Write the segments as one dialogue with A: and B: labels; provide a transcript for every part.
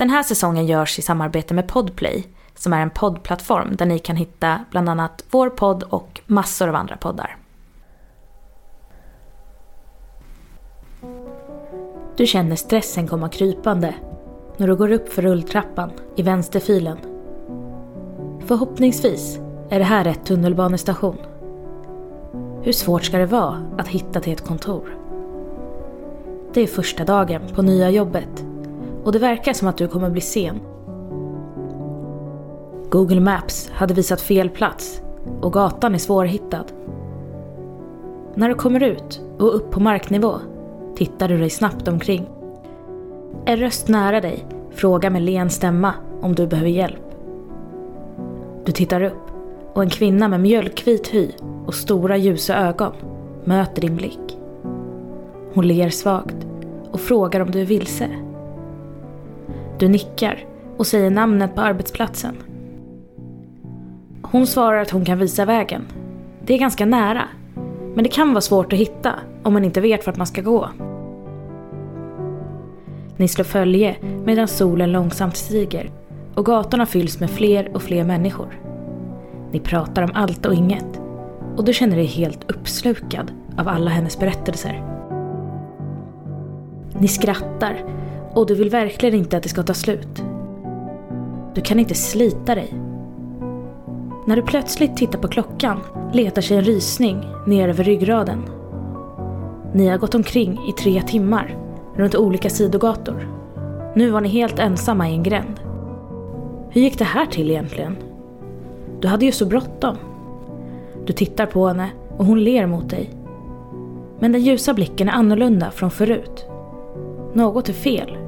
A: Den här säsongen görs i samarbete med Podplay som är en poddplattform där ni kan hitta bland annat vår podd och massor av andra poddar. Du känner stressen komma krypande när du går upp för rulltrappan i vänsterfilen. Förhoppningsvis är det här rätt tunnelbanestation. Hur svårt ska det vara att hitta till ett kontor? Det är första dagen på nya jobbet och det verkar som att du kommer bli sen. Google Maps hade visat fel plats och gatan är svårhittad. När du kommer ut och upp på marknivå tittar du dig snabbt omkring. En röst nära dig frågar med len stämma om du behöver hjälp. Du tittar upp och en kvinna med mjölkvit hy och stora ljusa ögon möter din blick. Hon ler svagt och frågar om du är vilse. Du nickar och säger namnet på arbetsplatsen. Hon svarar att hon kan visa vägen. Det är ganska nära, men det kan vara svårt att hitta om man inte vet vart man ska gå. Ni slår följe medan solen långsamt stiger och gatorna fylls med fler och fler människor. Ni pratar om allt och inget och du känner dig helt uppslukad av alla hennes berättelser. Ni skrattar och du vill verkligen inte att det ska ta slut. Du kan inte slita dig. När du plötsligt tittar på klockan letar sig en rysning ner över ryggraden. Ni har gått omkring i tre timmar runt olika sidogator. Nu var ni helt ensamma i en gränd. Hur gick det här till egentligen? Du hade ju så bråttom. Du tittar på henne och hon ler mot dig. Men den ljusa blicken är annorlunda från förut. Något är fel.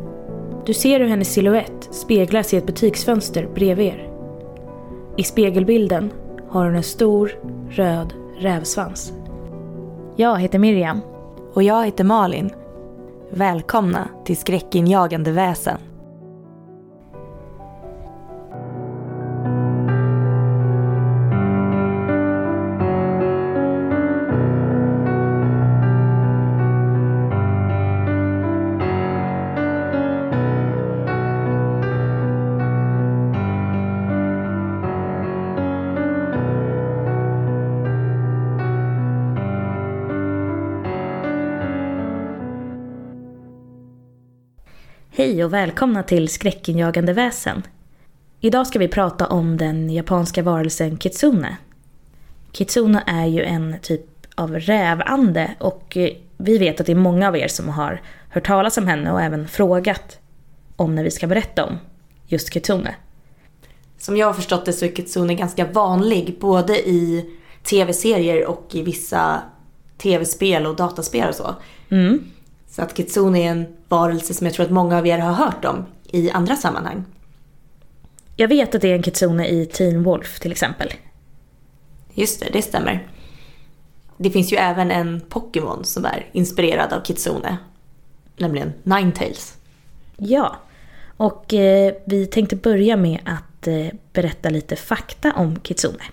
A: Du ser hur hennes silhuett speglas i ett butiksfönster bredvid er. I spegelbilden har hon en stor röd rävsvans. Jag heter Miriam.
B: Och jag heter Malin. Välkomna till Skräckinjagande väsen.
A: Hej och välkomna till Skräckinjagande väsen. Idag ska vi prata om den japanska varelsen Kitsune. Kitsune är ju en typ av rävande och eh, vi vet att det är många av er som har hört talas om henne och även frågat om när vi ska berätta om just Kitsune.
B: Som jag har förstått det så är Kitsune ganska vanlig både i tv-serier och i vissa tv-spel och dataspel och så.
A: Mm.
B: Så att Kitsune är en varelse som jag tror att många av er har hört om i andra sammanhang.
A: Jag vet att det är en Kitsune i Teen Wolf till exempel.
B: Just det, det stämmer. Det finns ju även en Pokémon som är inspirerad av Kitsune. Nämligen Ninetales.
A: Ja, och eh, vi tänkte börja med att eh, berätta lite fakta om Kitsune.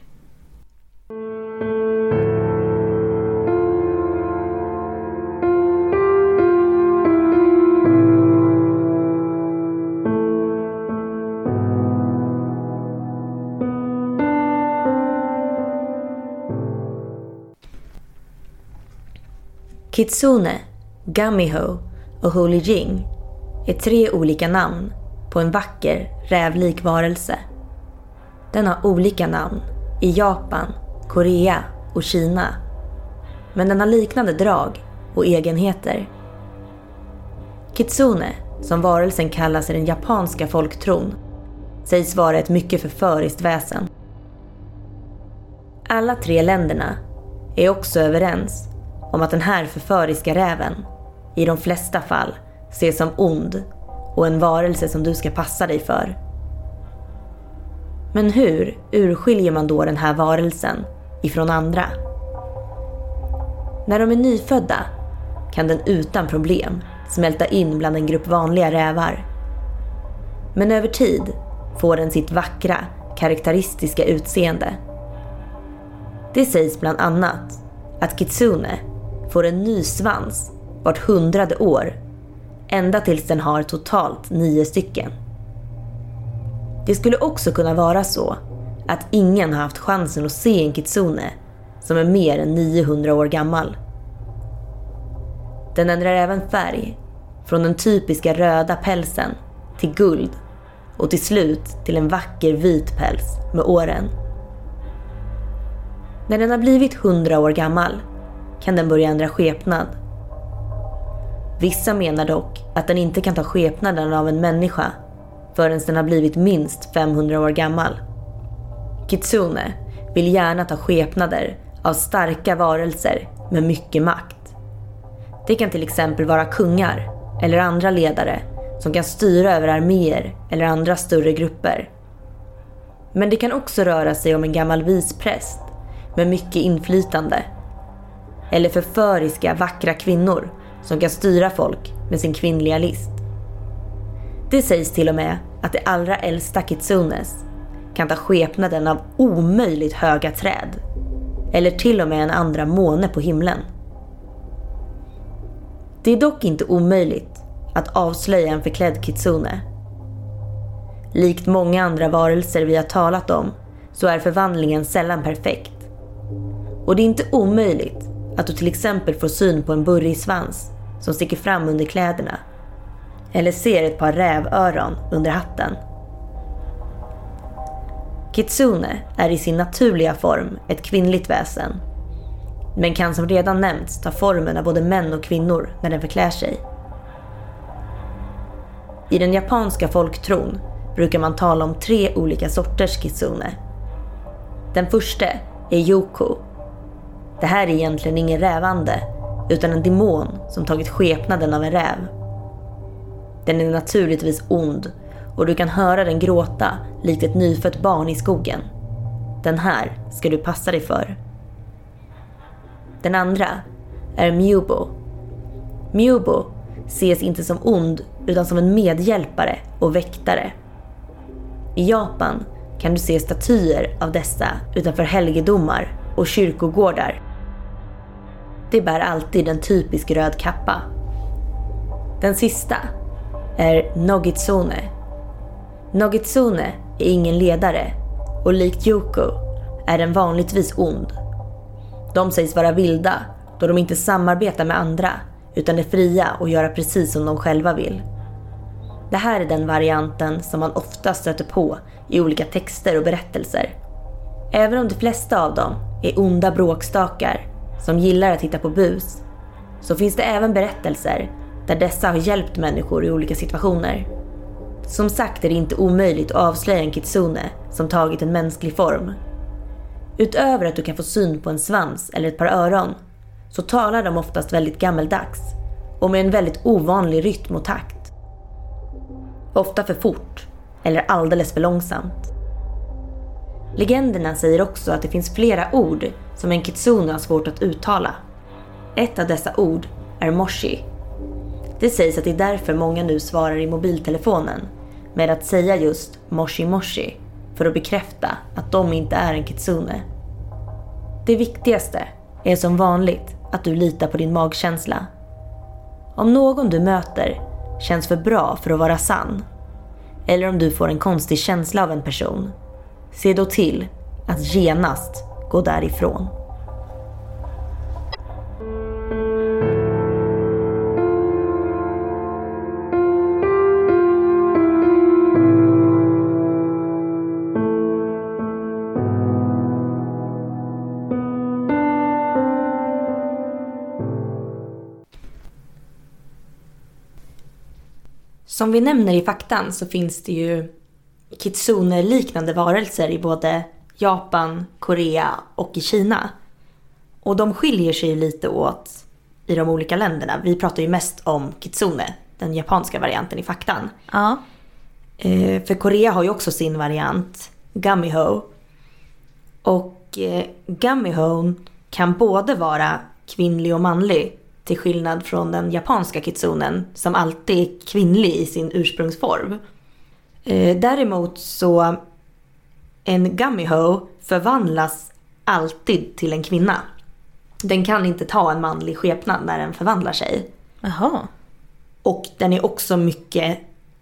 B: Kitsune, Gamiho och Holy Jing är tre olika namn på en vacker rävlik varelse. Den har olika namn i Japan, Korea och Kina. Men den har liknande drag och egenheter. Kitsune, som varelsen kallas i den japanska folktron, sägs vara ett mycket förföriskt väsen. Alla tre länderna är också överens om att den här förföriska räven i de flesta fall ses som ond och en varelse som du ska passa dig för. Men hur urskiljer man då den här varelsen ifrån andra? När de är nyfödda kan den utan problem smälta in bland en grupp vanliga rävar. Men över tid får den sitt vackra, karaktäristiska utseende. Det sägs bland annat att Kitsune får en ny svans vart hundrade år. Ända tills den har totalt nio stycken. Det skulle också kunna vara så att ingen har haft chansen att se en kitsune som är mer än 900 år gammal. Den ändrar även färg, från den typiska röda pälsen till guld och till slut till en vacker vit päls med åren. När den har blivit 100 år gammal kan den börja ändra skepnad. Vissa menar dock att den inte kan ta skepnaden av en människa förrän den har blivit minst 500 år gammal. Kitsune vill gärna ta skepnader av starka varelser med mycket makt. Det kan till exempel vara kungar eller andra ledare som kan styra över arméer eller andra större grupper. Men det kan också röra sig om en gammal vispräst med mycket inflytande. Eller förföriska, vackra kvinnor som kan styra folk med sin kvinnliga list. Det sägs till och med att de allra äldsta kitsunes kan ta skepnaden av omöjligt höga träd. Eller till och med en andra måne på himlen. Det är dock inte omöjligt att avslöja en förklädd kitsune. Likt många andra varelser vi har talat om så är förvandlingen sällan perfekt. Och det är inte omöjligt att du till exempel får syn på en burrig svans som sticker fram under kläderna. Eller ser ett par rävöron under hatten. Kitsune är i sin naturliga form ett kvinnligt väsen. Men kan som redan nämnts ta formen av både män och kvinnor när den förklär sig. I den japanska folktron brukar man tala om tre olika sorters kitsune. Den första är Yoko. Det här är egentligen ingen rävande utan en demon som tagit skepnaden av en räv. Den är naturligtvis ond och du kan höra den gråta likt ett nyfött barn i skogen. Den här ska du passa dig för. Den andra är Mubo. Mubo ses inte som ond utan som en medhjälpare och väktare. I Japan kan du se statyer av dessa utanför helgedomar och kyrkogårdar. De bär alltid en typisk röd kappa. Den sista är Nogitsune. Nogitsune är ingen ledare och likt Yoko är den vanligtvis ond. De sägs vara vilda då de inte samarbetar med andra utan är fria och göra precis som de själva vill. Det här är den varianten som man ofta stöter på i olika texter och berättelser. Även om de flesta av dem är onda bråkstakar som gillar att hitta på bus, så finns det även berättelser där dessa har hjälpt människor i olika situationer. Som sagt är det inte omöjligt att avslöja en kitsune som tagit en mänsklig form. Utöver att du kan få syn på en svans eller ett par öron, så talar de oftast väldigt gammeldags och med en väldigt ovanlig rytm och takt. Ofta för fort eller alldeles för långsamt. Legenderna säger också att det finns flera ord som en kitsune har svårt att uttala. Ett av dessa ord är moshi. Det sägs att det är därför många nu svarar i mobiltelefonen med att säga just moshi moshi för att bekräfta att de inte är en kitsune. Det viktigaste är som vanligt att du litar på din magkänsla. Om någon du möter känns för bra för att vara sann, eller om du får en konstig känsla av en person, se då till att genast gå därifrån. Som vi nämner i faktan så finns det ju kitsune-liknande varelser i både Japan, Korea och i Kina. Och de skiljer sig lite åt i de olika länderna. Vi pratar ju mest om kitsune, den japanska varianten i faktan.
A: Ja.
B: Eh, för Korea har ju också sin variant, Gummiho. Och eh, Gummiho kan både vara kvinnlig och manlig till skillnad från den japanska kitsunen som alltid är kvinnlig i sin ursprungsform. Eh, däremot så en gummiho förvandlas alltid till en kvinna. Den kan inte ta en manlig skepnad när den förvandlar sig.
A: Jaha.
B: Och den är också mycket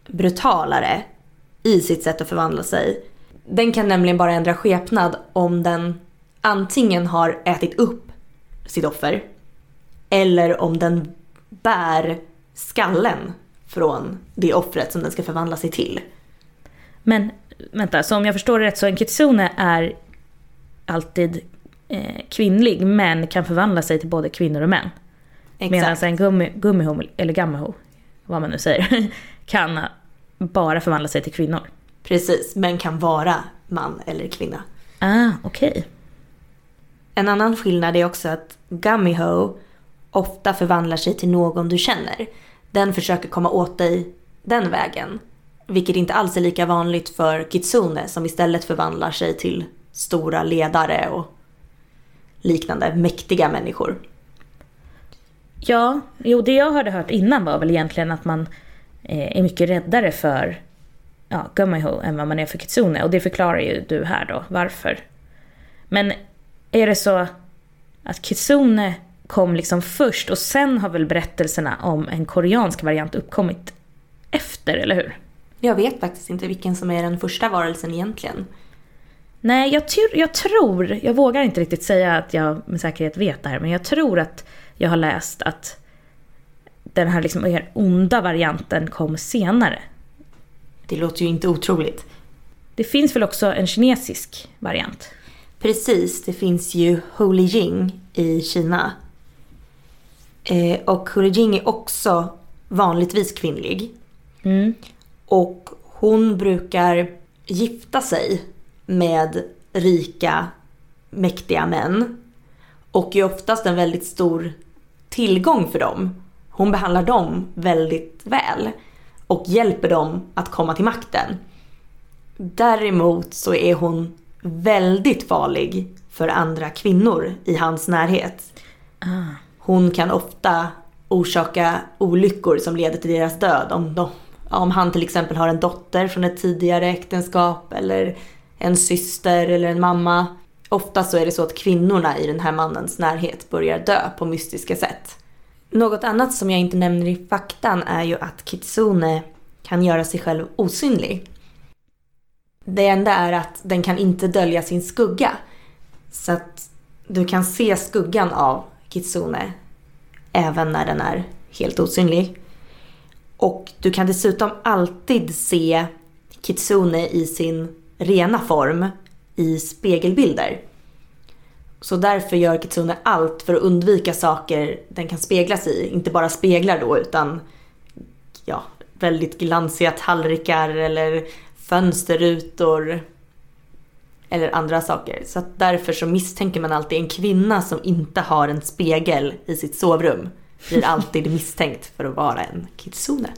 B: brutalare i sitt sätt att förvandla sig. Den kan nämligen bara ändra skepnad om den antingen har ätit upp sitt offer eller om den bär skallen från det offret som den ska förvandla sig till.
A: Men vänta, så om jag förstår det rätt så en kitsune är alltid eh, kvinnlig men kan förvandla sig till både kvinnor och män. Medan en gummi, gummiho, eller gammaho, vad man nu säger, kan bara förvandla sig till kvinnor.
B: Precis, men kan vara man eller kvinna.
A: Ah, okej. Okay.
B: En annan skillnad är också att Gummiho ofta förvandlar sig till någon du känner. Den försöker komma åt dig den vägen. Vilket inte alls är lika vanligt för Kitsune som istället förvandlar sig till stora ledare och liknande mäktiga människor.
A: Ja, jo det jag hade hört innan var väl egentligen att man eh, är mycket räddare för ja, Gummiho än vad man är för Kitsune. Och det förklarar ju du här då, varför. Men är det så att Kitsune kom liksom först och sen har väl berättelserna om en koreansk variant uppkommit efter, eller hur?
B: Jag vet faktiskt inte vilken som är den första varelsen egentligen.
A: Nej, jag, jag tror, jag vågar inte riktigt säga att jag med säkerhet vet det här, men jag tror att jag har läst att den här liksom onda varianten kom senare.
B: Det låter ju inte otroligt.
A: Det finns väl också en kinesisk variant?
B: Precis, det finns ju Holy Jing i Kina. Eh, och Holy Jing är också vanligtvis kvinnlig.
A: Mm.
B: Och hon brukar gifta sig med rika, mäktiga män. Och är oftast en väldigt stor tillgång för dem. Hon behandlar dem väldigt väl och hjälper dem att komma till makten. Däremot så är hon väldigt farlig för andra kvinnor i hans närhet.
A: Ah.
B: Hon kan ofta orsaka olyckor som leder till deras död. Om, de, om han till exempel har en dotter från ett tidigare äktenskap eller en syster eller en mamma. Ofta så är det så att kvinnorna i den här mannens närhet börjar dö på mystiska sätt. Något annat som jag inte nämner i faktan är ju att Kitsune kan göra sig själv osynlig. Det enda är att den kan inte dölja sin skugga. Så att du kan se skuggan av Kitsune även när den är helt osynlig. Och du kan dessutom alltid se Kitsune i sin rena form i spegelbilder. Så därför gör Kitsune allt för att undvika saker den kan speglas i. Inte bara speglar då utan ja, väldigt glansiga tallrikar eller fönsterrutor eller andra saker. Så därför så misstänker man alltid en kvinna som inte har en spegel i sitt sovrum blir alltid misstänkt för att vara en kitsune.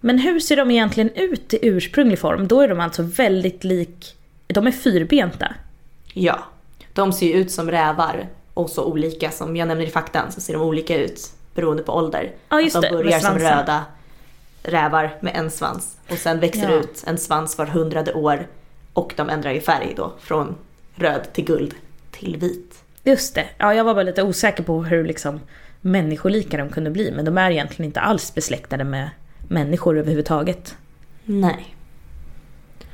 A: Men hur ser de egentligen ut i ursprunglig form? Då är de alltså väldigt lik... De är fyrbenta?
B: Ja. De ser ju ut som rävar och så olika som jag nämner i faktan så ser de olika ut beroende på ålder.
A: Ja just
B: att
A: de
B: börjar som röda rävar med en svans och sen växer ja. ut en svans var hundrade år och de ändrar ju färg då från röd till guld till vit.
A: Just det, ja jag var bara lite osäker på hur liksom människolika de kunde bli men de är egentligen inte alls besläktade med människor överhuvudtaget.
B: Nej.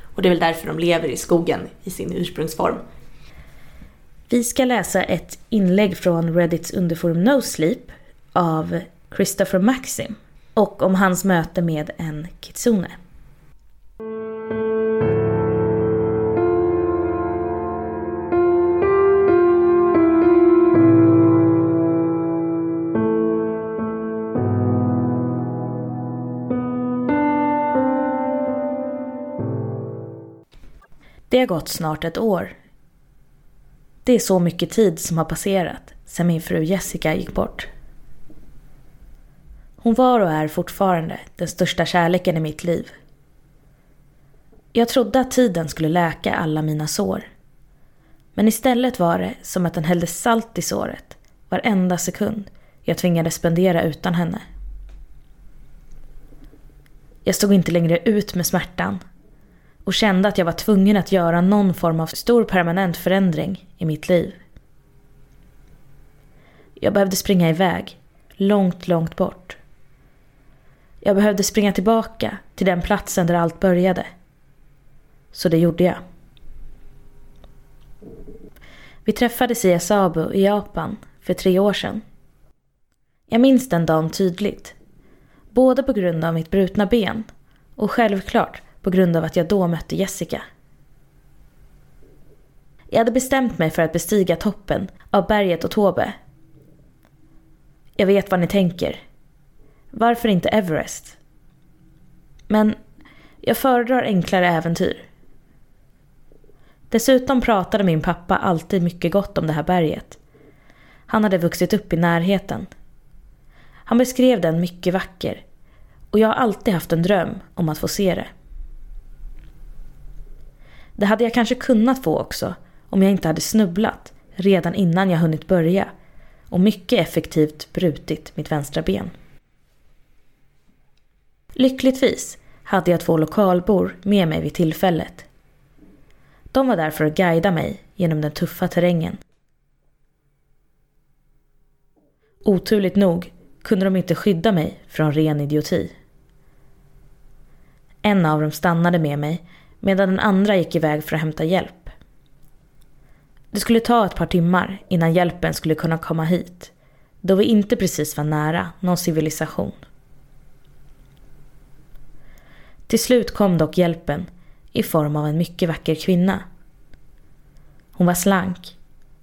B: Och det är väl därför de lever i skogen i sin ursprungsform.
A: Vi ska läsa ett inlägg från Reddits underforum No Sleep av Christopher Maxim och om hans möte med en kitsune. Det har gått snart ett år. Det är så mycket tid som har passerat sedan min fru Jessica gick bort. Hon var och är fortfarande den största kärleken i mitt liv. Jag trodde att tiden skulle läka alla mina sår. Men istället var det som att den hällde salt i såret varenda sekund jag tvingades spendera utan henne. Jag stod inte längre ut med smärtan och kände att jag var tvungen att göra någon form av stor permanent förändring i mitt liv. Jag behövde springa iväg, långt, långt bort. Jag behövde springa tillbaka till den platsen där allt började. Så det gjorde jag. Vi träffades i Asabu i Japan för tre år sedan. Jag minns den dagen tydligt. Både på grund av mitt brutna ben och självklart på grund av att jag då mötte Jessica. Jag hade bestämt mig för att bestiga toppen av berget Otobe. Jag vet vad ni tänker. Varför inte Everest? Men jag föredrar enklare äventyr. Dessutom pratade min pappa alltid mycket gott om det här berget. Han hade vuxit upp i närheten. Han beskrev den mycket vacker och jag har alltid haft en dröm om att få se det. Det hade jag kanske kunnat få också om jag inte hade snubblat redan innan jag hunnit börja och mycket effektivt brutit mitt vänstra ben. Lyckligtvis hade jag två lokalbor med mig vid tillfället. De var där för att guida mig genom den tuffa terrängen. Oturligt nog kunde de inte skydda mig från ren idioti. En av dem stannade med mig medan den andra gick iväg för att hämta hjälp. Det skulle ta ett par timmar innan hjälpen skulle kunna komma hit, då vi inte precis var nära någon civilisation. Till slut kom dock hjälpen i form av en mycket vacker kvinna. Hon var slank,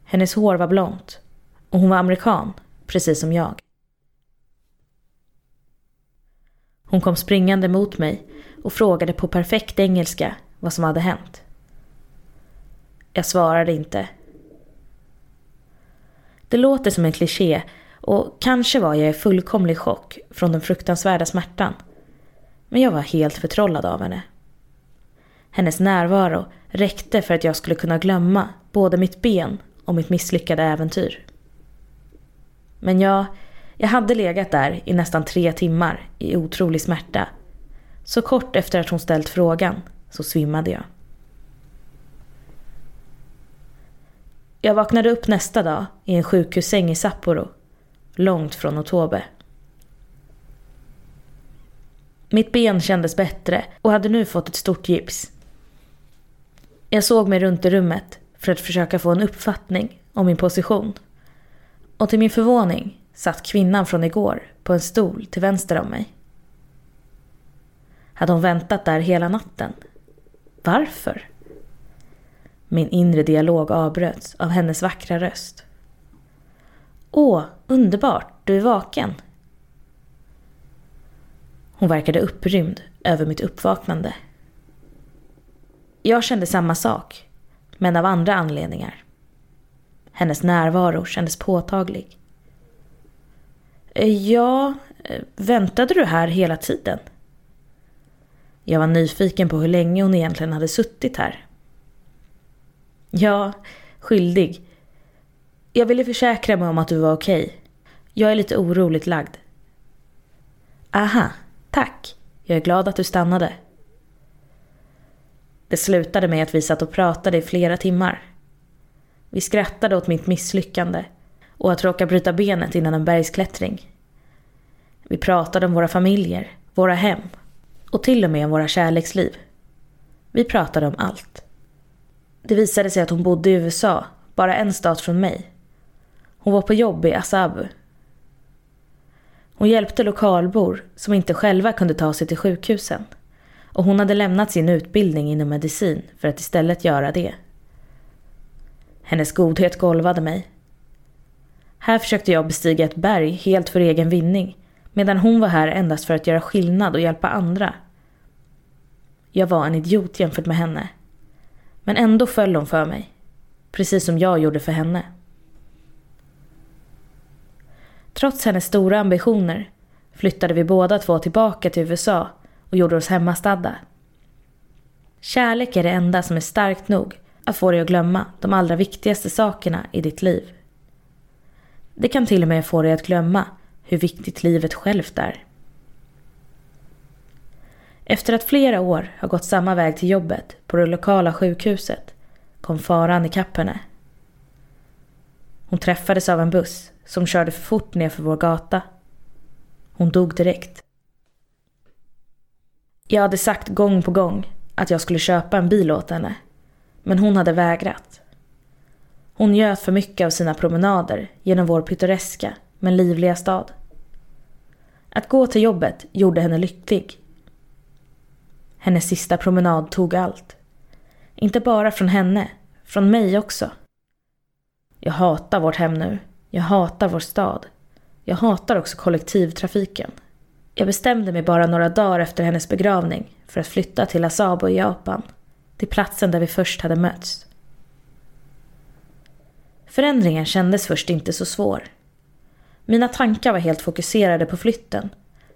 A: hennes hår var blont och hon var amerikan, precis som jag. Hon kom springande mot mig och frågade på perfekt engelska vad som hade hänt. Jag svarade inte. Det låter som en kliché och kanske var jag i fullkomlig chock från den fruktansvärda smärtan. Men jag var helt förtrollad av henne. Hennes närvaro räckte för att jag skulle kunna glömma både mitt ben och mitt misslyckade äventyr. Men jag, jag hade legat där i nästan tre timmar i otrolig smärta. Så kort efter att hon ställt frågan så svimmade jag. Jag vaknade upp nästa dag i en sjukhussäng i Sapporo, långt från Otobe. Mitt ben kändes bättre och hade nu fått ett stort gips. Jag såg mig runt i rummet för att försöka få en uppfattning om min position. Och till min förvåning satt kvinnan från igår på en stol till vänster om mig. Hade hon väntat där hela natten? Varför? Min inre dialog avbröts av hennes vackra röst. Åh, underbart, du är vaken. Hon verkade upprymd över mitt uppvaknande. Jag kände samma sak, men av andra anledningar. Hennes närvaro kändes påtaglig. Eh, ja, eh, väntade du här hela tiden? Jag var nyfiken på hur länge hon egentligen hade suttit här. Ja, skyldig. Jag ville försäkra mig om att du var okej. Okay. Jag är lite oroligt lagd. Aha, tack. Jag är glad att du stannade. Det slutade med att vi satt och pratade i flera timmar. Vi skrattade åt mitt misslyckande och att råka bryta benet innan en bergsklättring. Vi pratade om våra familjer, våra hem och till och med om våra kärleksliv. Vi pratade om allt. Det visade sig att hon bodde i USA, bara en stat från mig. Hon var på jobb i Asabu. Hon hjälpte lokalbor som inte själva kunde ta sig till sjukhusen. Och hon hade lämnat sin utbildning inom medicin för att istället göra det. Hennes godhet golvade mig. Här försökte jag bestiga ett berg helt för egen vinning medan hon var här endast för att göra skillnad och hjälpa andra. Jag var en idiot jämfört med henne. Men ändå föll hon för mig. Precis som jag gjorde för henne. Trots hennes stora ambitioner flyttade vi båda två tillbaka till USA och gjorde oss hemmastadda. Kärlek är det enda som är starkt nog att få dig att glömma de allra viktigaste sakerna i ditt liv. Det kan till och med få dig att glömma hur viktigt livet självt är. Efter att flera år har gått samma väg till jobbet på det lokala sjukhuset kom faran ikapp henne. Hon träffades av en buss som körde för fort nerför vår gata. Hon dog direkt. Jag hade sagt gång på gång att jag skulle köpa en bil åt henne. Men hon hade vägrat. Hon njöt för mycket av sina promenader genom vår pittoreska men livliga stad. Att gå till jobbet gjorde henne lycklig. Hennes sista promenad tog allt. Inte bara från henne, från mig också. Jag hatar vårt hem nu. Jag hatar vår stad. Jag hatar också kollektivtrafiken. Jag bestämde mig bara några dagar efter hennes begravning för att flytta till Asabo i Japan. Till platsen där vi först hade mötts. Förändringen kändes först inte så svår. Mina tankar var helt fokuserade på flytten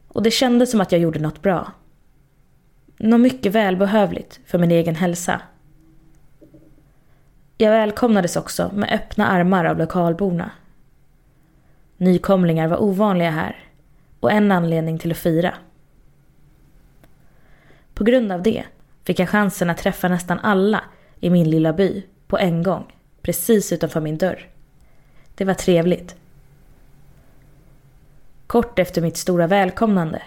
A: och det kändes som att jag gjorde något bra. Något mycket välbehövligt för min egen hälsa. Jag välkomnades också med öppna armar av lokalborna. Nykomlingar var ovanliga här och en anledning till att fira. På grund av det fick jag chansen att träffa nästan alla i min lilla by på en gång, precis utanför min dörr. Det var trevligt. Kort efter mitt stora välkomnande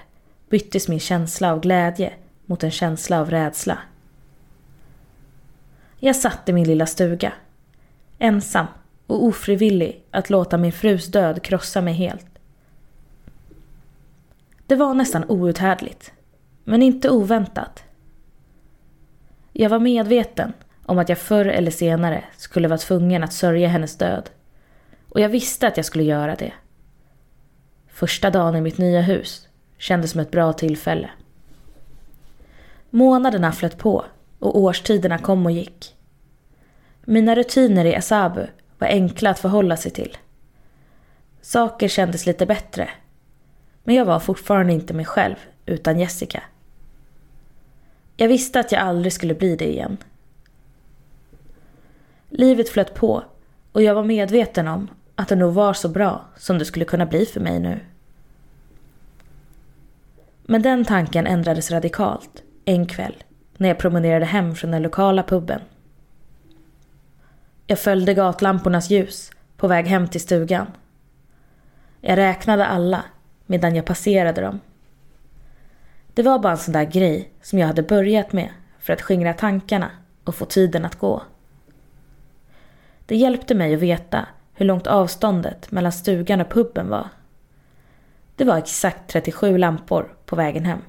A: byttes min känsla av glädje mot en känsla av rädsla. Jag satt i min lilla stuga, ensam och ofrivillig att låta min frus död krossa mig helt. Det var nästan outhärdligt, men inte oväntat. Jag var medveten om att jag förr eller senare skulle vara tvungen att sörja hennes död. Och jag visste att jag skulle göra det. Första dagen i mitt nya hus kändes som ett bra tillfälle. Månaderna flöt på och årstiderna kom och gick. Mina rutiner i Asabu var enkla att förhålla sig till. Saker kändes lite bättre. Men jag var fortfarande inte mig själv utan Jessica. Jag visste att jag aldrig skulle bli det igen. Livet flöt på och jag var medveten om att det nog var så bra som det skulle kunna bli för mig nu. Men den tanken ändrades radikalt en kväll när jag promenerade hem från den lokala puben. Jag följde gatlampornas ljus på väg hem till stugan. Jag räknade alla medan jag passerade dem. Det var bara en sån där grej som jag hade börjat med för att skingra tankarna och få tiden att gå. Det hjälpte mig att veta hur långt avståndet mellan stugan och puben var. Det var exakt 37 lampor på vägen hem.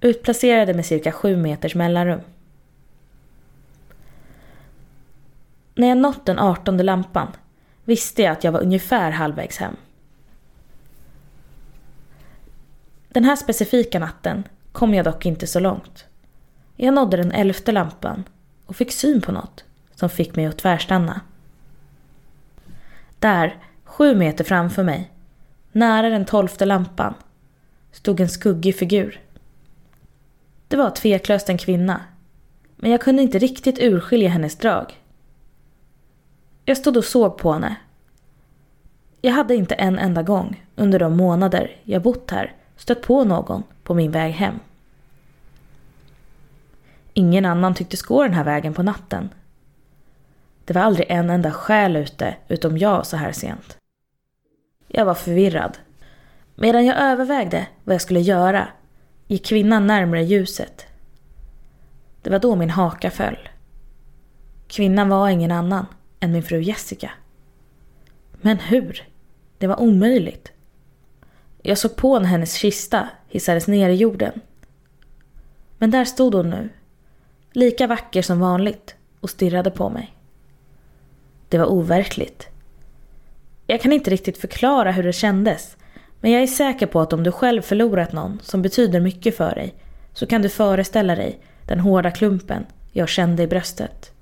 A: Utplacerade med cirka sju meters mellanrum. När jag nått den artonde lampan visste jag att jag var ungefär halvvägs hem. Den här specifika natten kom jag dock inte så långt. Jag nådde den elfte lampan och fick syn på något som fick mig att tvärstanna. Där, sju meter framför mig, nära den tolfte lampan, stod en skuggig figur. Det var tveklöst en kvinna, men jag kunde inte riktigt urskilja hennes drag. Jag stod och såg på henne. Jag hade inte en enda gång under de månader jag bott här stött på någon på min väg hem. Ingen annan tycktes gå den här vägen på natten. Det var aldrig en enda själ ute utom jag så här sent. Jag var förvirrad. Medan jag övervägde vad jag skulle göra gick kvinnan närmare ljuset. Det var då min haka föll. Kvinnan var ingen annan än min fru Jessica. Men hur? Det var omöjligt. Jag såg på när hennes kista hissades ner i jorden. Men där stod hon nu, lika vacker som vanligt och stirrade på mig. Det var overkligt. Jag kan inte riktigt förklara hur det kändes, men jag är säker på att om du själv förlorat någon som betyder mycket för dig så kan du föreställa dig den hårda klumpen jag kände i bröstet.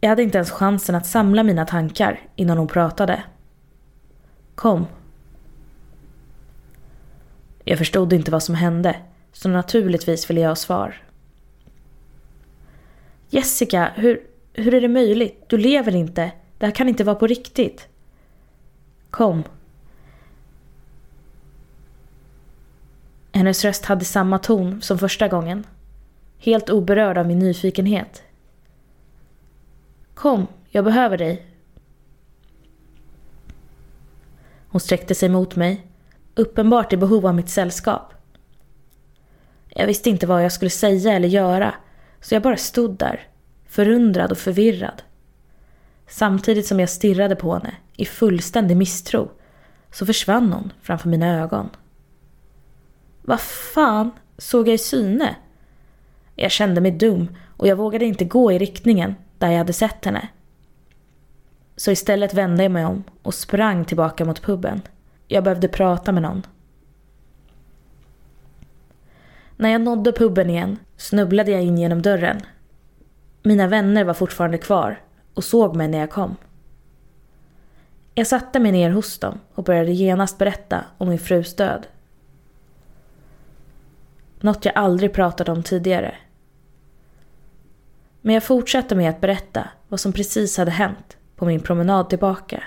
A: Jag hade inte ens chansen att samla mina tankar innan hon pratade. Kom. Jag förstod inte vad som hände, så naturligtvis ville jag ha svar. Jessica, hur, hur är det möjligt? Du lever inte. Det här kan inte vara på riktigt. Kom. Hennes röst hade samma ton som första gången. Helt oberörd av min nyfikenhet. Kom, jag behöver dig. Hon sträckte sig mot mig, uppenbart i behov av mitt sällskap. Jag visste inte vad jag skulle säga eller göra, så jag bara stod där, förundrad och förvirrad. Samtidigt som jag stirrade på henne i fullständig misstro så försvann hon framför mina ögon. Vad fan såg jag i syne? Jag kände mig dum och jag vågade inte gå i riktningen där jag hade sett henne. Så istället vände jag mig om och sprang tillbaka mot puben. Jag behövde prata med någon. När jag nådde puben igen snubblade jag in genom dörren. Mina vänner var fortfarande kvar och såg mig när jag kom. Jag satte mig ner hos dem och började genast berätta om min frus död. Något jag aldrig pratat om tidigare. Men jag fortsatte med att berätta vad som precis hade hänt på min promenad tillbaka.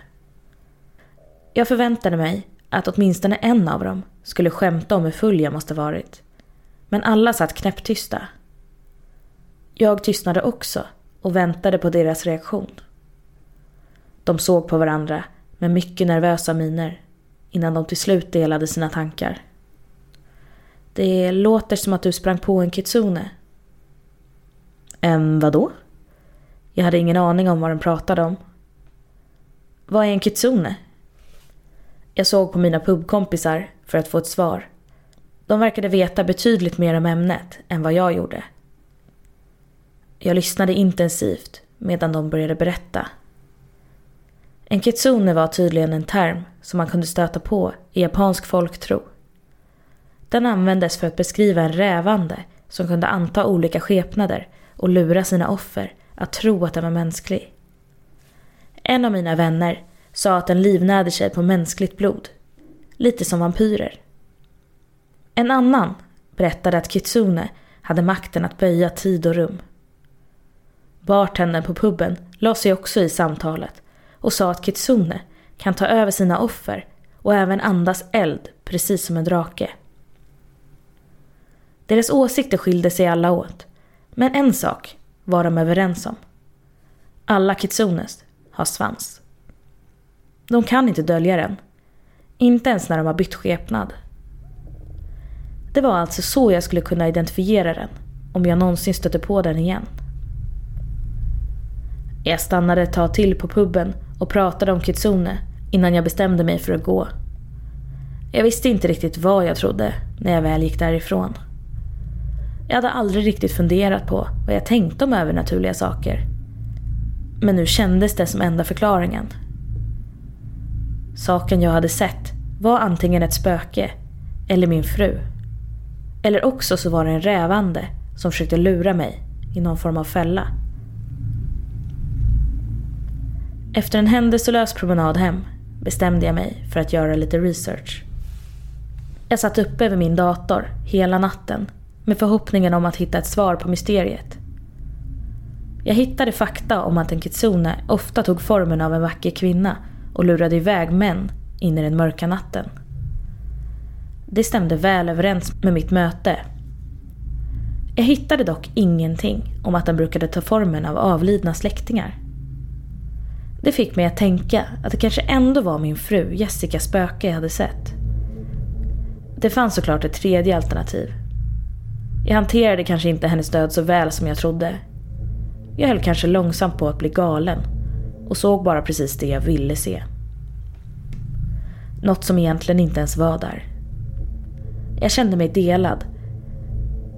A: Jag förväntade mig att åtminstone en av dem skulle skämta om hur full jag måste varit. Men alla satt knäpptysta. Jag tystnade också och väntade på deras reaktion. De såg på varandra med mycket nervösa miner innan de till slut delade sina tankar. Det låter som att du sprang på en kitsune. En vadå? Jag hade ingen aning om vad de pratade om. Vad är en kitsune? Jag såg på mina pubkompisar för att få ett svar. De verkade veta betydligt mer om ämnet än vad jag gjorde. Jag lyssnade intensivt medan de började berätta. En kitsune var tydligen en term som man kunde stöta på i japansk folktro. Den användes för att beskriva en rävande som kunde anta olika skepnader och lura sina offer att tro att den var mänsklig. En av mina vänner sa att den livnärde sig på mänskligt blod. Lite som vampyrer. En annan berättade att Kitsune hade makten att böja tid och rum. Bartendern på puben la sig också i samtalet och sa att Kitsune kan ta över sina offer och även andas eld precis som en drake. Deras åsikter skilde sig alla åt, men en sak var de överens om. Alla kitsunes har svans. De kan inte dölja den. Inte ens när de har bytt skepnad. Det var alltså så jag skulle kunna identifiera den om jag någonsin stötte på den igen. Jag stannade ett tag till på puben och pratade om Kitsune innan jag bestämde mig för att gå. Jag visste inte riktigt vad jag trodde när jag väl gick därifrån. Jag hade aldrig riktigt funderat på vad jag tänkte om övernaturliga saker. Men nu kändes det som enda förklaringen. Saken jag hade sett var antingen ett spöke eller min fru. Eller också så var det en rävande som försökte lura mig i någon form av fälla. Efter en händelselös promenad hem bestämde jag mig för att göra lite research. Jag satt uppe vid min dator hela natten med förhoppningen om att hitta ett svar på mysteriet. Jag hittade fakta om att en kitsune ofta tog formen av en vacker kvinna och lurade iväg män in i den mörka natten. Det stämde väl överens med mitt möte. Jag hittade dock ingenting om att den brukade ta formen av avlidna släktingar. Det fick mig att tänka att det kanske ändå var min fru Jessicas spöke jag hade sett. Det fanns såklart ett tredje alternativ. Jag hanterade kanske inte hennes död så väl som jag trodde. Jag höll kanske långsamt på att bli galen och såg bara precis det jag ville se. Något som egentligen inte ens var där. Jag kände mig delad.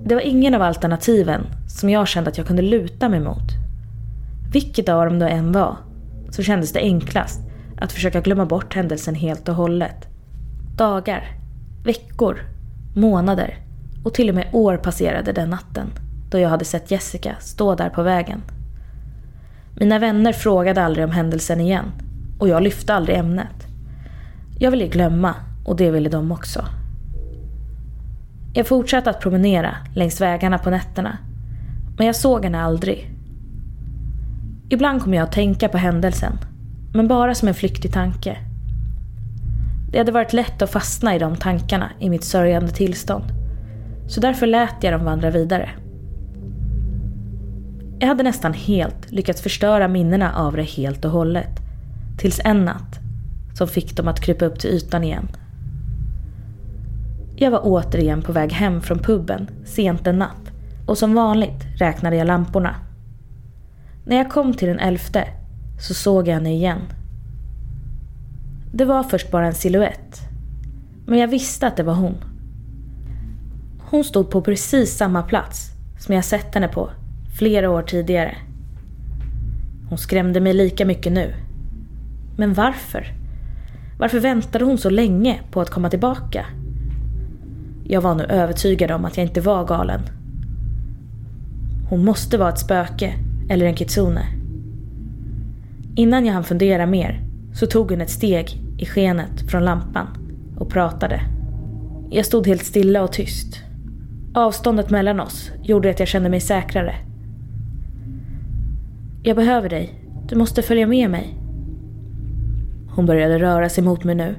A: Det var ingen av alternativen som jag kände att jag kunde luta mig mot. Vilket av dem det än var så kändes det enklast att försöka glömma bort händelsen helt och hållet. Dagar, veckor, månader och till och med år passerade den natten då jag hade sett Jessica stå där på vägen. Mina vänner frågade aldrig om händelsen igen och jag lyfte aldrig ämnet. Jag ville glömma och det ville de också. Jag fortsatte att promenera längs vägarna på nätterna men jag såg henne aldrig Ibland kom jag att tänka på händelsen, men bara som en flyktig tanke. Det hade varit lätt att fastna i de tankarna i mitt sörjande tillstånd, så därför lät jag dem vandra vidare. Jag hade nästan helt lyckats förstöra minnena av det helt och hållet, tills en natt som fick dem att krypa upp till ytan igen. Jag var återigen på väg hem från puben sent en natt och som vanligt räknade jag lamporna. När jag kom till den elfte så såg jag henne igen. Det var först bara en siluett. Men jag visste att det var hon. Hon stod på precis samma plats som jag sett henne på flera år tidigare. Hon skrämde mig lika mycket nu. Men varför? Varför väntade hon så länge på att komma tillbaka? Jag var nu övertygad om att jag inte var galen. Hon måste vara ett spöke eller en kitsune. Innan jag hann fundera mer så tog hon ett steg i skenet från lampan och pratade. Jag stod helt stilla och tyst. Avståndet mellan oss gjorde att jag kände mig säkrare. Jag behöver dig. Du måste följa med mig. Hon började röra sig mot mig nu.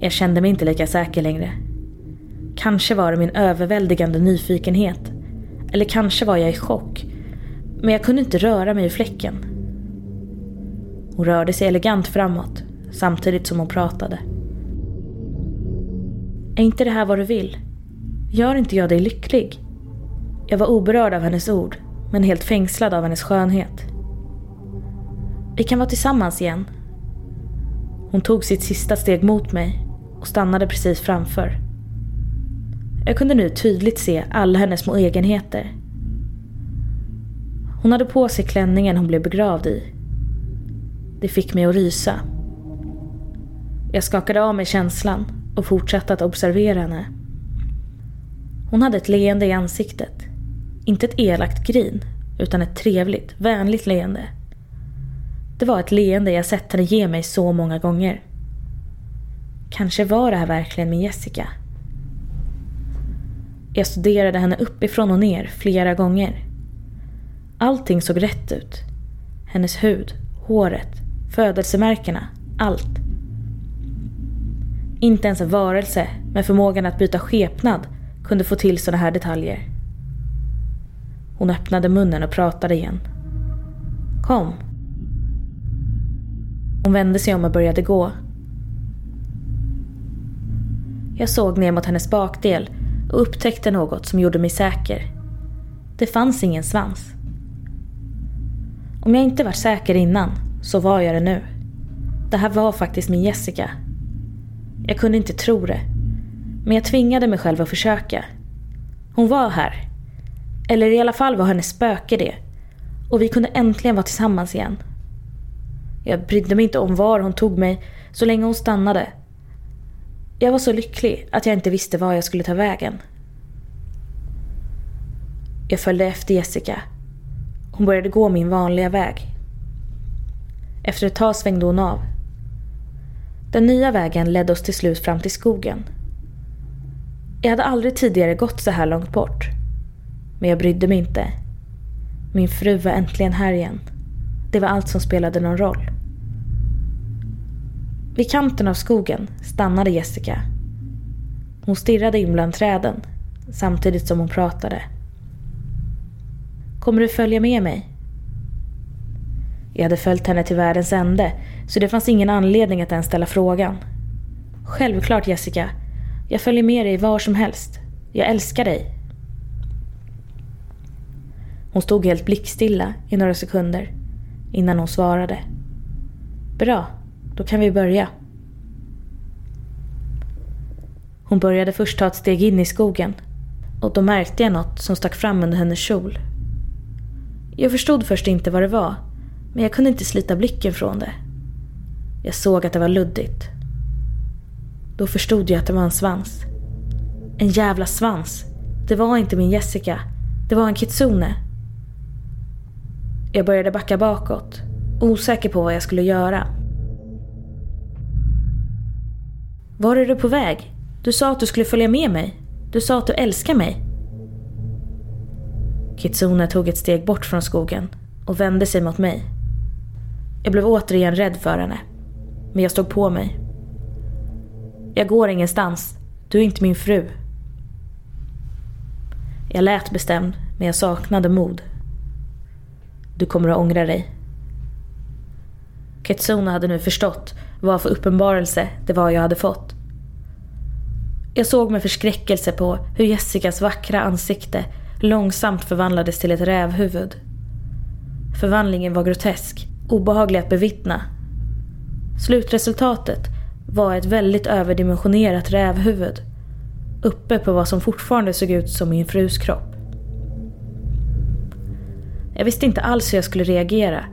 A: Jag kände mig inte lika säker längre. Kanske var det min överväldigande nyfikenhet. Eller kanske var jag i chock. Men jag kunde inte röra mig ur fläcken. Hon rörde sig elegant framåt samtidigt som hon pratade. Är inte det här vad du vill? Gör inte jag dig lycklig? Jag var oberörd av hennes ord, men helt fängslad av hennes skönhet. Vi kan vara tillsammans igen. Hon tog sitt sista steg mot mig och stannade precis framför. Jag kunde nu tydligt se alla hennes små egenheter. Hon hade på sig klänningen hon blev begravd i. Det fick mig att rysa. Jag skakade av mig känslan och fortsatte att observera henne. Hon hade ett leende i ansiktet. Inte ett elakt grin, utan ett trevligt, vänligt leende. Det var ett leende jag sett henne ge mig så många gånger. Kanske var det här verkligen min Jessica. Jag studerade henne uppifrån och ner flera gånger. Allting såg rätt ut. Hennes hud, håret, födelsemärkena, allt. Inte ens en varelse med förmågan att byta skepnad kunde få till sådana här detaljer. Hon öppnade munnen och pratade igen. Kom. Hon vände sig om och började gå. Jag såg ner mot hennes bakdel och upptäckte något som gjorde mig säker. Det fanns ingen svans. Om jag inte var säker innan så var jag det nu. Det här var faktiskt min Jessica. Jag kunde inte tro det. Men jag tvingade mig själv att försöka. Hon var här. Eller i alla fall var hennes spöke det. Och vi kunde äntligen vara tillsammans igen. Jag brydde mig inte om var hon tog mig så länge hon stannade. Jag var så lycklig att jag inte visste var jag skulle ta vägen. Jag följde efter Jessica. Hon började gå min vanliga väg. Efter ett tag svängde hon av. Den nya vägen ledde oss till slut fram till skogen. Jag hade aldrig tidigare gått så här långt bort. Men jag brydde mig inte. Min fru var äntligen här igen. Det var allt som spelade någon roll. Vid kanten av skogen stannade Jessica. Hon stirrade in bland träden samtidigt som hon pratade. Kommer du följa med mig? Jag hade följt henne till världens ände så det fanns ingen anledning att ens ställa frågan. Självklart Jessica. Jag följer med dig var som helst. Jag älskar dig. Hon stod helt blickstilla i några sekunder innan hon svarade. Bra, då kan vi börja. Hon började först ta ett steg in i skogen och då märkte jag något som stack fram under hennes kjol. Jag förstod först inte vad det var men jag kunde inte slita blicken från det. Jag såg att det var luddigt. Då förstod jag att det var en svans. En jävla svans. Det var inte min Jessica. Det var en kitsune. Jag började backa bakåt, osäker på vad jag skulle göra. Var är du på väg? Du sa att du skulle följa med mig. Du sa att du älskar mig. Kitsune tog ett steg bort från skogen och vände sig mot mig. Jag blev återigen rädd för henne. Men jag stod på mig. Jag går ingenstans. Du är inte min fru. Jag lät bestämd, men jag saknade mod. Du kommer att ångra dig. Ketsuna hade nu förstått vad för uppenbarelse det var jag hade fått. Jag såg med förskräckelse på hur Jessicas vackra ansikte långsamt förvandlades till ett rävhuvud. Förvandlingen var grotesk, obehaglig att bevittna. Slutresultatet var ett väldigt överdimensionerat rävhuvud uppe på vad som fortfarande såg ut som min frus kropp. Jag visste inte alls hur jag skulle reagera.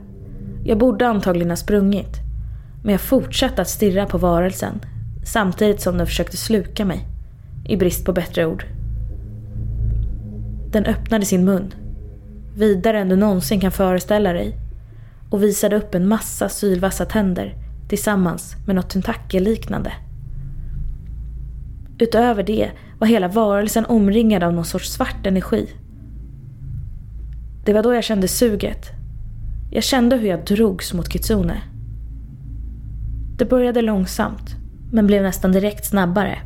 A: Jag borde antagligen ha sprungit. Men jag fortsatte att stirra på varelsen samtidigt som den försökte sluka mig, i brist på bättre ord. Den öppnade sin mun, vidare än du någonsin kan föreställa dig och visade upp en massa sylvassa tänder tillsammans med något tentakelliknande. Utöver det var hela varelsen omringad av någon sorts svart energi. Det var då jag kände suget. Jag kände hur jag drogs mot Kitsune. Det började långsamt, men blev nästan direkt snabbare.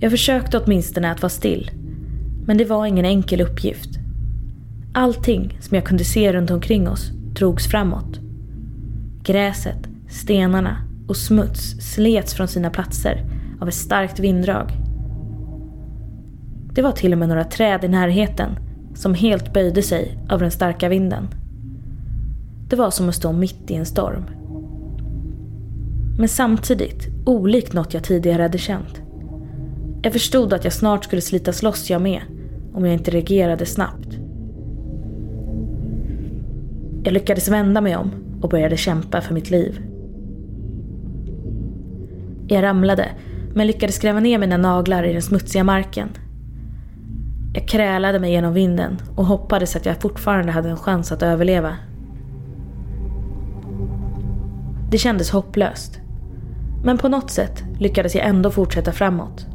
A: Jag försökte åtminstone att vara still, men det var ingen enkel uppgift. Allting som jag kunde se runt omkring oss drogs framåt. Gräset, stenarna och smuts slets från sina platser av ett starkt vinddrag. Det var till och med några träd i närheten som helt böjde sig av den starka vinden. Det var som att stå mitt i en storm. Men samtidigt olikt något jag tidigare hade känt. Jag förstod att jag snart skulle slitas loss jag med om jag inte reagerade snabbt. Jag lyckades vända mig om och började kämpa för mitt liv. Jag ramlade men lyckades gräva ner mina naglar i den smutsiga marken. Jag krälade mig genom vinden och hoppades att jag fortfarande hade en chans att överleva. Det kändes hopplöst. Men på något sätt lyckades jag ändå fortsätta framåt.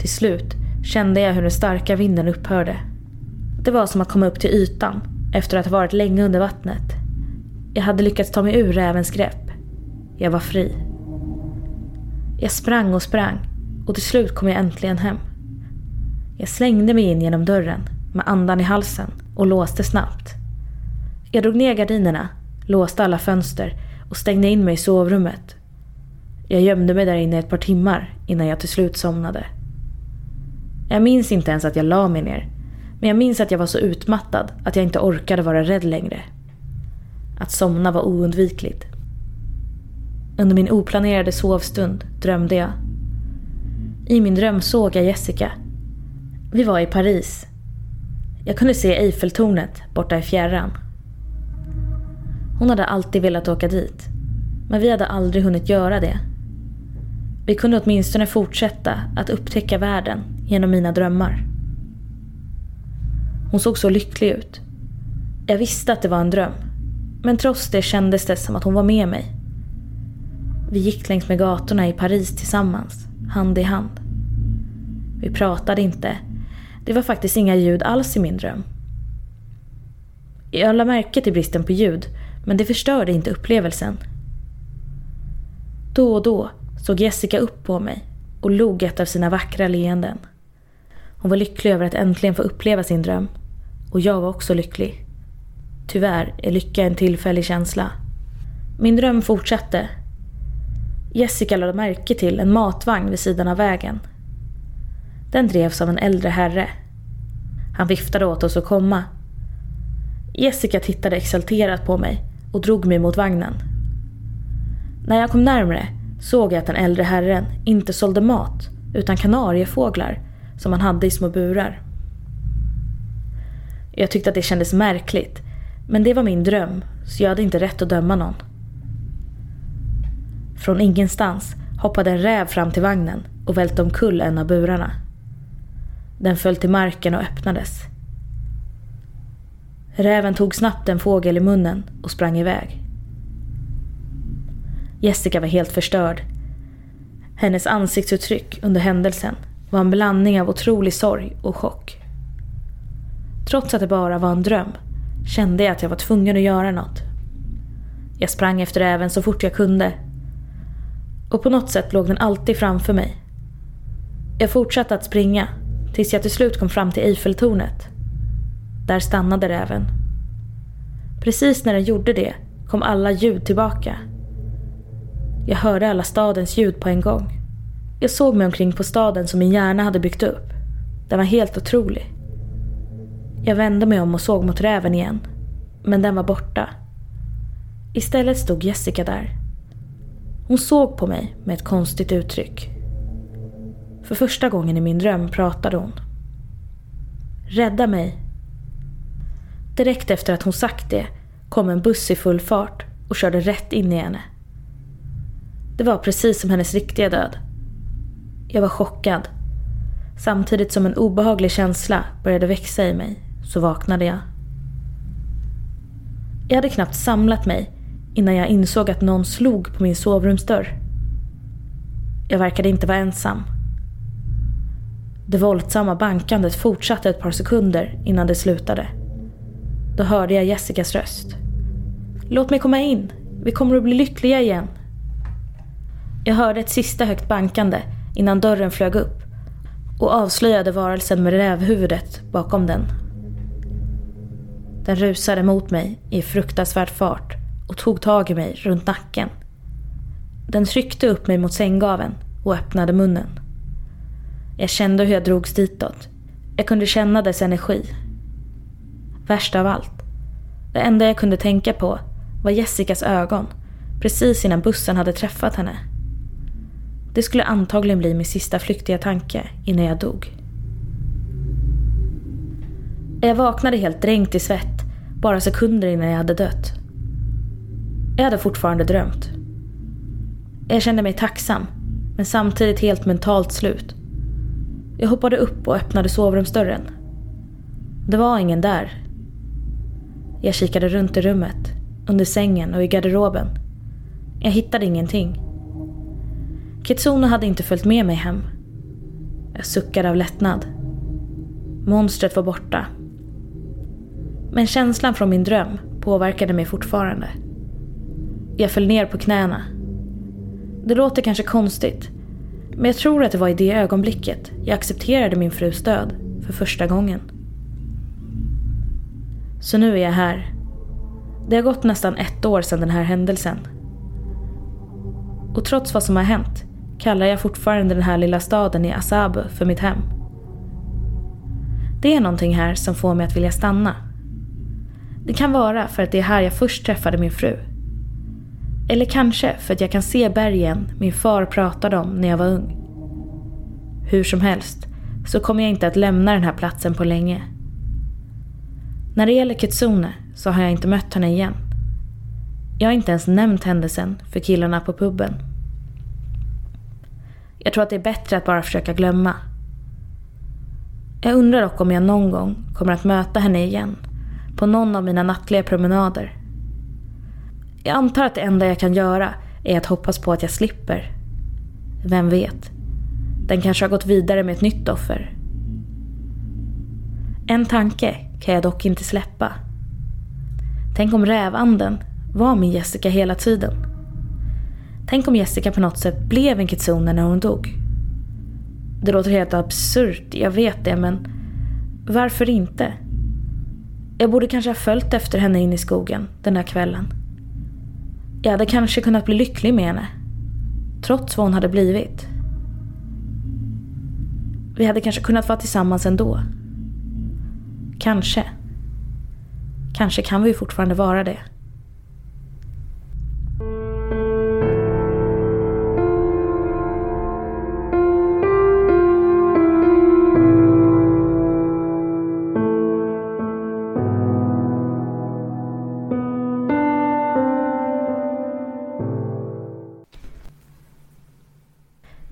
A: Till slut kände jag hur den starka vinden upphörde. Det var som att komma upp till ytan efter att ha varit länge under vattnet. Jag hade lyckats ta mig ur rävens grepp. Jag var fri. Jag sprang och sprang och till slut kom jag äntligen hem. Jag slängde mig in genom dörren med andan i halsen och låste snabbt. Jag drog ner gardinerna, låste alla fönster och stängde in mig i sovrummet. Jag gömde mig där inne ett par timmar innan jag till slut somnade. Jag minns inte ens att jag la mig ner. Men jag minns att jag var så utmattad att jag inte orkade vara rädd längre. Att somna var oundvikligt. Under min oplanerade sovstund drömde jag. I min dröm såg jag Jessica. Vi var i Paris. Jag kunde se Eiffeltornet borta i fjärran. Hon hade alltid velat åka dit. Men vi hade aldrig hunnit göra det. Vi kunde åtminstone fortsätta att upptäcka världen genom mina drömmar. Hon såg så lycklig ut. Jag visste att det var en dröm. Men trots det kändes det som att hon var med mig. Vi gick längs med gatorna i Paris tillsammans, hand i hand. Vi pratade inte. Det var faktiskt inga ljud alls i min dröm. Jag lade märke till bristen på ljud, men det förstörde inte upplevelsen. Då och då såg Jessica upp på mig och log ett av sina vackra leenden. Hon var lycklig över att äntligen få uppleva sin dröm. Och jag var också lycklig. Tyvärr är lycka en tillfällig känsla. Min dröm fortsatte. Jessica lade märke till en matvagn vid sidan av vägen. Den drevs av en äldre herre. Han viftade åt oss att komma. Jessica tittade exalterat på mig och drog mig mot vagnen. När jag kom närmre såg jag att den äldre herren inte sålde mat utan kanariefåglar som han hade i små burar. Jag tyckte att det kändes märkligt men det var min dröm så jag hade inte rätt att döma någon. Från ingenstans hoppade en räv fram till vagnen och välte omkull en av burarna. Den föll till marken och öppnades. Räven tog snabbt en fågel i munnen och sprang iväg. Jessica var helt förstörd. Hennes ansiktsuttryck under händelsen var en blandning av otrolig sorg och chock. Trots att det bara var en dröm kände jag att jag var tvungen att göra något. Jag sprang efter räven så fort jag kunde. Och på något sätt låg den alltid framför mig. Jag fortsatte att springa tills jag till slut kom fram till Eiffeltornet. Där stannade räven. Precis när den gjorde det kom alla ljud tillbaka. Jag hörde alla stadens ljud på en gång. Jag såg mig omkring på staden som min hjärna hade byggt upp. Den var helt otrolig. Jag vände mig om och såg mot räven igen. Men den var borta. Istället stod Jessica där. Hon såg på mig med ett konstigt uttryck. För första gången i min dröm pratade hon. Rädda mig. Direkt efter att hon sagt det kom en buss i full fart och körde rätt in i henne. Det var precis som hennes riktiga död. Jag var chockad. Samtidigt som en obehaglig känsla började växa i mig så vaknade jag. Jag hade knappt samlat mig innan jag insåg att någon slog på min sovrumsdörr. Jag verkade inte vara ensam. Det våldsamma bankandet fortsatte ett par sekunder innan det slutade. Då hörde jag Jessicas röst. Låt mig komma in. Vi kommer att bli lyckliga igen. Jag hörde ett sista högt bankande innan dörren flög upp och avslöjade varelsen med rävhuvudet bakom den. Den rusade mot mig i fruktansvärd fart och tog tag i mig runt nacken. Den tryckte upp mig mot sänggaven och öppnade munnen. Jag kände hur jag drogs ditåt. Jag kunde känna dess energi. Värst av allt. Det enda jag kunde tänka på var Jessicas ögon precis innan bussen hade träffat henne. Det skulle antagligen bli min sista flyktiga tanke innan jag dog. Jag vaknade helt dränkt i svett bara sekunder innan jag hade dött. Jag hade fortfarande drömt. Jag kände mig tacksam, men samtidigt helt mentalt slut. Jag hoppade upp och öppnade sovrumsdörren. Det var ingen där. Jag kikade runt i rummet, under sängen och i garderoben. Jag hittade ingenting. Kitsuno hade inte följt med mig hem. Jag suckade av lättnad. Monstret var borta. Men känslan från min dröm påverkade mig fortfarande. Jag föll ner på knäna. Det låter kanske konstigt, men jag tror att det var i det ögonblicket jag accepterade min frus död för första gången. Så nu är jag här. Det har gått nästan ett år sedan den här händelsen. Och trots vad som har hänt kallar jag fortfarande den här lilla staden i Asabu för mitt hem. Det är någonting här som får mig att vilja stanna. Det kan vara för att det är här jag först träffade min fru. Eller kanske för att jag kan se bergen min far pratade om när jag var ung. Hur som helst så kommer jag inte att lämna den här platsen på länge. När det gäller Kitsune så har jag inte mött henne igen. Jag har inte ens nämnt händelsen för killarna på puben. Jag tror att det är bättre att bara försöka glömma. Jag undrar dock om jag någon gång kommer att möta henne igen på någon av mina nattliga promenader. Jag antar att det enda jag kan göra är att hoppas på att jag slipper. Vem vet? Den kanske har gått vidare med ett nytt offer. En tanke kan jag dock inte släppa. Tänk om rävanden var min Jessica hela tiden. Tänk om Jessica på något sätt blev en kitsune när hon dog. Det låter helt absurt, jag vet det, men varför inte? Jag borde kanske ha följt efter henne in i skogen den där kvällen. Jag hade kanske kunnat bli lycklig med henne. Trots vad hon hade blivit. Vi hade kanske kunnat vara tillsammans ändå. Kanske. Kanske kan vi fortfarande vara det.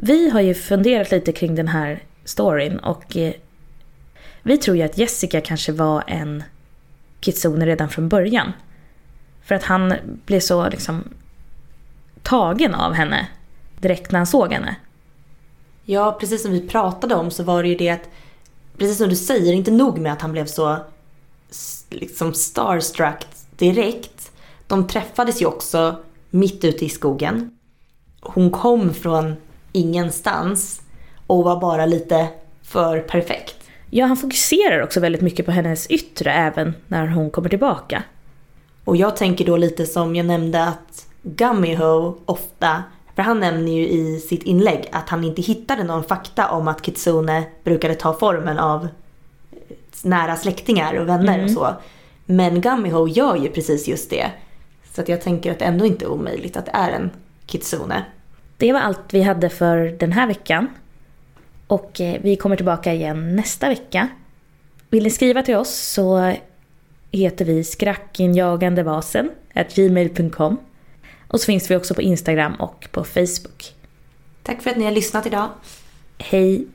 A: Vi har ju funderat lite kring den här storyn och eh, vi tror ju att Jessica kanske var en kitsune redan från början. För att han blev så liksom tagen av henne direkt när han såg henne.
B: Ja, precis som vi pratade om så var det ju det att, precis som du säger, inte nog med att han blev så liksom starstruck direkt. De träffades ju också mitt ute i skogen. Hon kom från ingenstans och var bara lite för perfekt.
A: Ja, han fokuserar också väldigt mycket på hennes yttre även när hon kommer tillbaka.
B: Och jag tänker då lite som jag nämnde att Gummyho ofta För han nämner ju i sitt inlägg att han inte hittade någon fakta om att Kitsune brukade ta formen av nära släktingar och vänner
A: Mm.
B: och så. Men Gummyho gör ju precis just det. Så att jag tänker att det ändå inte är omöjligt att det är en Kitsune.
A: Det var allt vi hade för den här veckan. Och eh, vi kommer tillbaka igen nästa vecka. Vill ni skriva till oss så heter vi skrackinjagandevasen gmail.com. Och så finns vi också på Instagram och på Facebook.
B: Tack för att ni har lyssnat idag.
A: Hej!